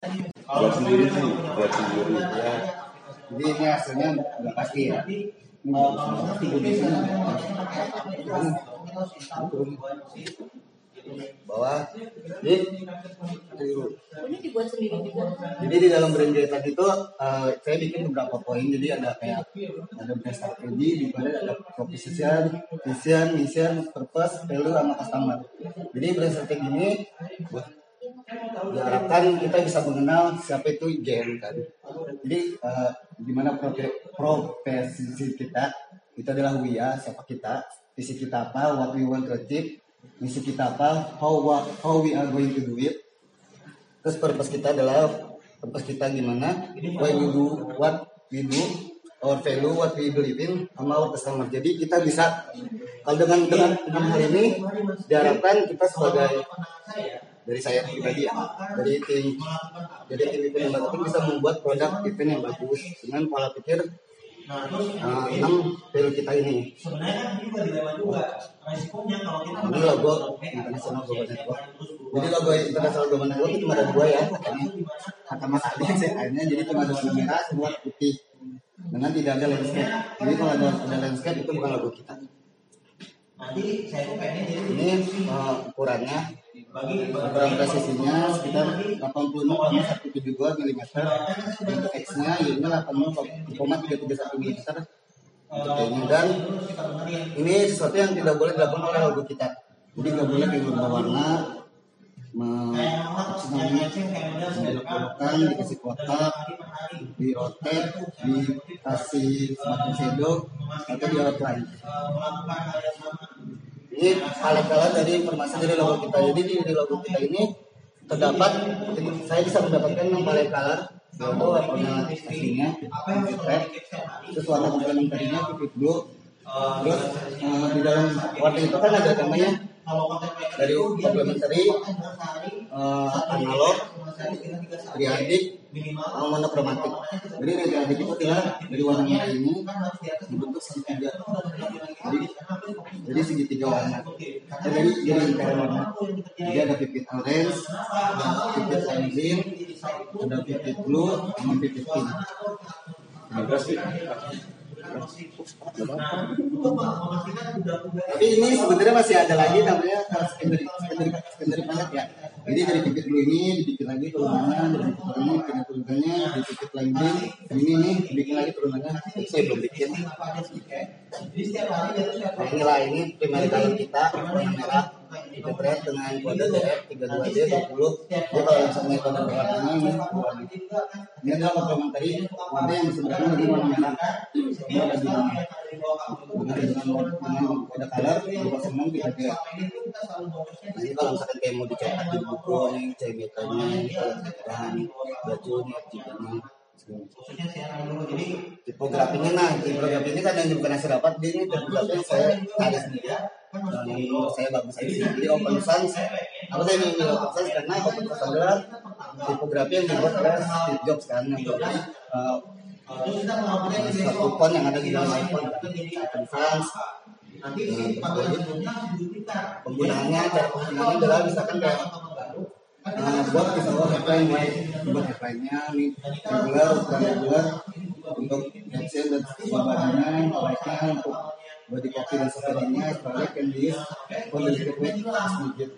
buat sendiri sih buat sendiri ya jadi ini hasilnya nggak pasti ya pasti bawah jadi Ini dibuat sendiri juga. jadi di dalam brand jahitan itu eh, saya bikin beberapa poin jadi ada kayak ada brand strategi di mana ada proposition, vision, mission, purpose, value sama customer. Jadi brand strategi ini buat diharapkan kita bisa mengenal siapa itu IGN kan. Jadi eh, gimana profe- profesi kita itu adalah WIA siapa kita, visi kita apa, what we want to achieve, misi kita apa, how wa- how we are going to do it, Terus purpose kita adalah purpose kita gimana? Why we do what we do, our value, what we believe in, sama our customer. Jadi kita bisa kalau dengan dengan dengan hal ini diharapkan kita sebagai dari saya pribadi ya, dari tim jadi tim event yang marketing bisa membuat produk event yang bagus dengan pola pikir uh, enam value kita ini. sebenarnya kan ini juga dilema juga resikonya kalau kita Ini logo internasional global network. Jadi logo internasional global network itu cuma ada dua ya, katanya kata Mas Adi saya tanya, jadi cuma ada warna merah, semua putih dengan tidak ada landscape. Jadi kalau ada, ada landscape itu bukan logo kita. nanti saya tuh pengen jadi Ini uh, ukurannya, bagi presisinya sekitar 86,172 mm. Untuk X-nya Y-nya 80,331 mm. Untuk Y-nya dan ini sesuatu yang tidak boleh dilakukan oleh logo kita. Jadi nggak boleh diubah warna, membelok-belokkan, dikasih kotak, di rotate, dikasih semacam shadow, atau di outline. Ini alat-alat dari informasi dari logo kita. Jadi di, di logo kita ini terdapat, saya bisa mendapatkan enam palet color, yaitu warna aslinya, red, terus warna komplementernya pipit blue, terus eh, di dalam warna itu kan ada namanya dari komplementari eh, analog, triadik, sama monokromatik. Jadi triadik itu adalah dari warna merah ini dibentuk segitiga. Jadi jadi segitiga warna. Dan dari jadi lingkaran warna. Jadi ada pipit orange, ada pipit lime green, ada pipit blue, sama pipit pink. ada sih Tapi ini sebenarnya masih ada lagi namanya secondary secondary secondary palette ya. Jadi dari pipit blue ini dibikin lagi turunannya, pipit ini bikin turunannya, lime green ini nih dibikin lagi turunannya. Saya belum bikin. Nah inilah ini color kita warna merah pipit red dengan kode DF 32D 20 Jadi kalau misalnya kode warnanya ini. Ini adalah komplementari warna yang sebenarnya lebih merah. Ini ada di dengan dengan kode color dua senang tiga. Nah ini kalau misalkan kayak mau dicetak di buku ini CBK-nya ini bahan baju ini FJK-nya tipografinya nah tipografinya yang bukan hasil rapat dia ini tipografi saya ada sendiri dan menurut saya bagus. Aja sih jadi open sans apa saya memilih open sans karena open adalah tipografi yang dibuat oleh Steve Jobs kan? Yang uh, satu font yang ada di dalam iPhone. Open sans nanti penggunaannya cara penggunaannya adalah misalkan kayak Nah, buat buat headline ya, buat headline-nya nih. Regular, ukuran regular. Untuk caption dan like-nya untuk body copy dan sebagainya, extra like and this for the sedikit sedikit.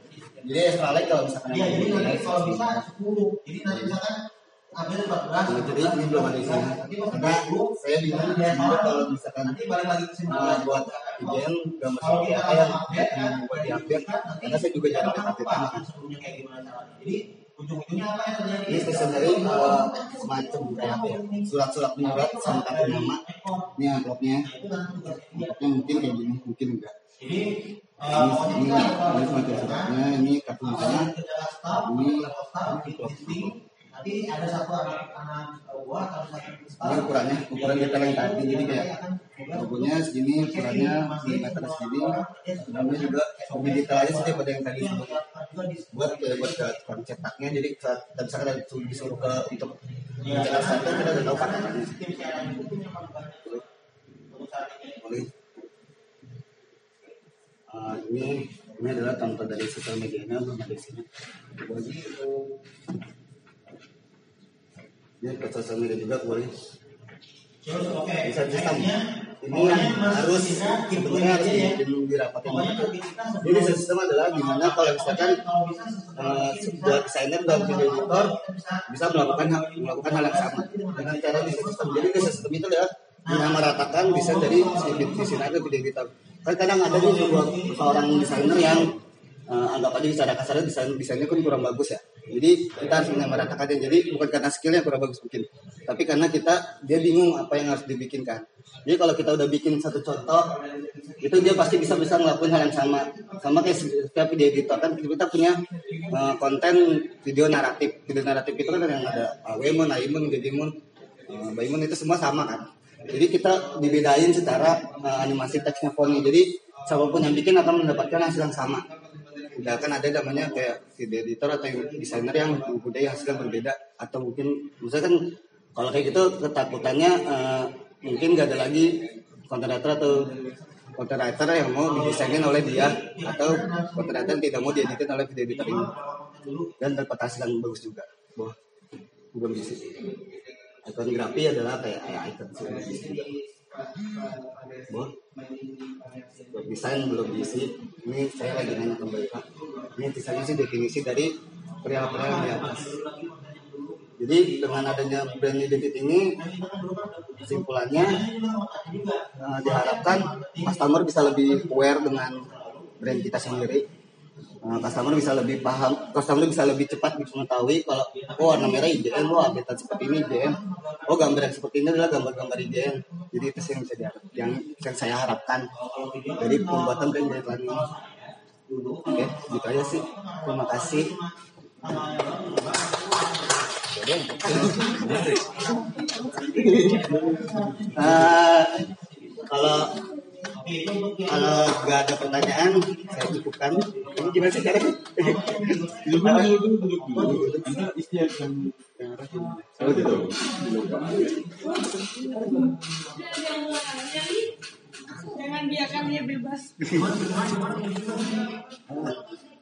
Jadi extra like kalau misalkan ya ada jadi di nanti kalau bisa 10 jadi nanti misalkan ambil 14 Nah, jadi ini belum ada di sini. Karena saya bingung juga kalau misalkan nanti balik lagi ke sini uh, buat IGN gambar seperti apa yang yang diupdate karena saya juga jarang update sebelumnya kayak gimana caranya jadi ujung-ujungnya apa yang terjadi Ini stationery uh, semacam kayak apa ya? Surat-surat menyurat sama kartu nama. Ini amplopnya. Amplopnya mungkin kayak gini, mungkin enggak. Ini, ini, ini semacam suratnya, ini kartu namanya, ini amplop. nanti ada satu anak anak buah atau satu Ini ukurannya, ukuran detail yang tadi. Jadi kayak logonya segini, ukurannya milimeter segini. Namanya juga aja sih daripada yang tadi buat ya, buat ke cetaknya jadi kita ada disuruh, disuruh ke untuk mencetak satu kita udah tahu pakarannya boleh Ah, ini ini adalah contoh dari sosial medianya belum ada sini aja. Dia ke sosial media juga boleh. Terus oke. Desain sistem. Ini yang harus sebenarnya harus dirapatin banget. lebih kita Jadi sistem adalah gimana kalau misalkan bisa eh, sebuah desainer dan video editor bisa melakukan hal, melakukan hal yang sama dengan cara desain sistem. Jadi desain sistem itu adalah menyamaratakan desain dari si desainer dan video editor. Kan kadang ada nih sebuah seorang desainer yang eh, anggap aja secara kasarnya desain desainnya kan kurang bagus ya. Jadi kita harus menyamaratakannya. Jadi bukan karena skillnya kurang bagus bikin, tapi karena kita dia bingung apa yang harus dibikinkan. Jadi kalau kita udah bikin satu contoh, itu dia pasti bisa bisa ngelakuin hal yang sama. Sama kayak setiap video editor kan kita punya eh, konten video naratif. Video naratif itu kan yang ada Awemon, Aimun, Dedimun, eh, Baimun itu semua sama kan. Jadi kita dibedain secara eh, animasi teksnya fontnya. Jadi siapa pun yang bikin akan mendapatkan hasil yang sama. Tidak akan ada namanya kayak video editor atau desainer yang mempunyai hasil yang berbeda atau mungkin misalkan kalau kayak gitu ketakutannya eh, mungkin gak ada lagi content writer atau content writer yang mau didesainin oleh dia atau content writer tidak mau dieditin oleh video editor ini dan dapat hasil yang bagus juga. Wah, belum bisa. Ikonografi adalah kayak kayak icon sih. Buat desain belum diisi. Ini saya lagi nanya ke Mbak Ika. Ini desainnya sih definisi dari yang di atas. Jadi dengan adanya brand identity ini kesimpulannya eh, diharapkan customer bisa lebih aware dengan brand kita sendiri. Eh, customer bisa lebih paham, customer bisa lebih cepat mengetahui kalau oh warna merah IGN, oh update seperti ini IGN, oh gambar yang seperti ini adalah gambar-gambar IGN. Jadi itu yang bisa yang, yang saya harapkan dari pembuatan brand guideline ini. Oke, gitu aja sih. Terima kasih. Eh, kalau kalau nggak ada pertanyaan, saya cukupkan. Ini gimana sih gitu. Jangan biarkan dia bebas.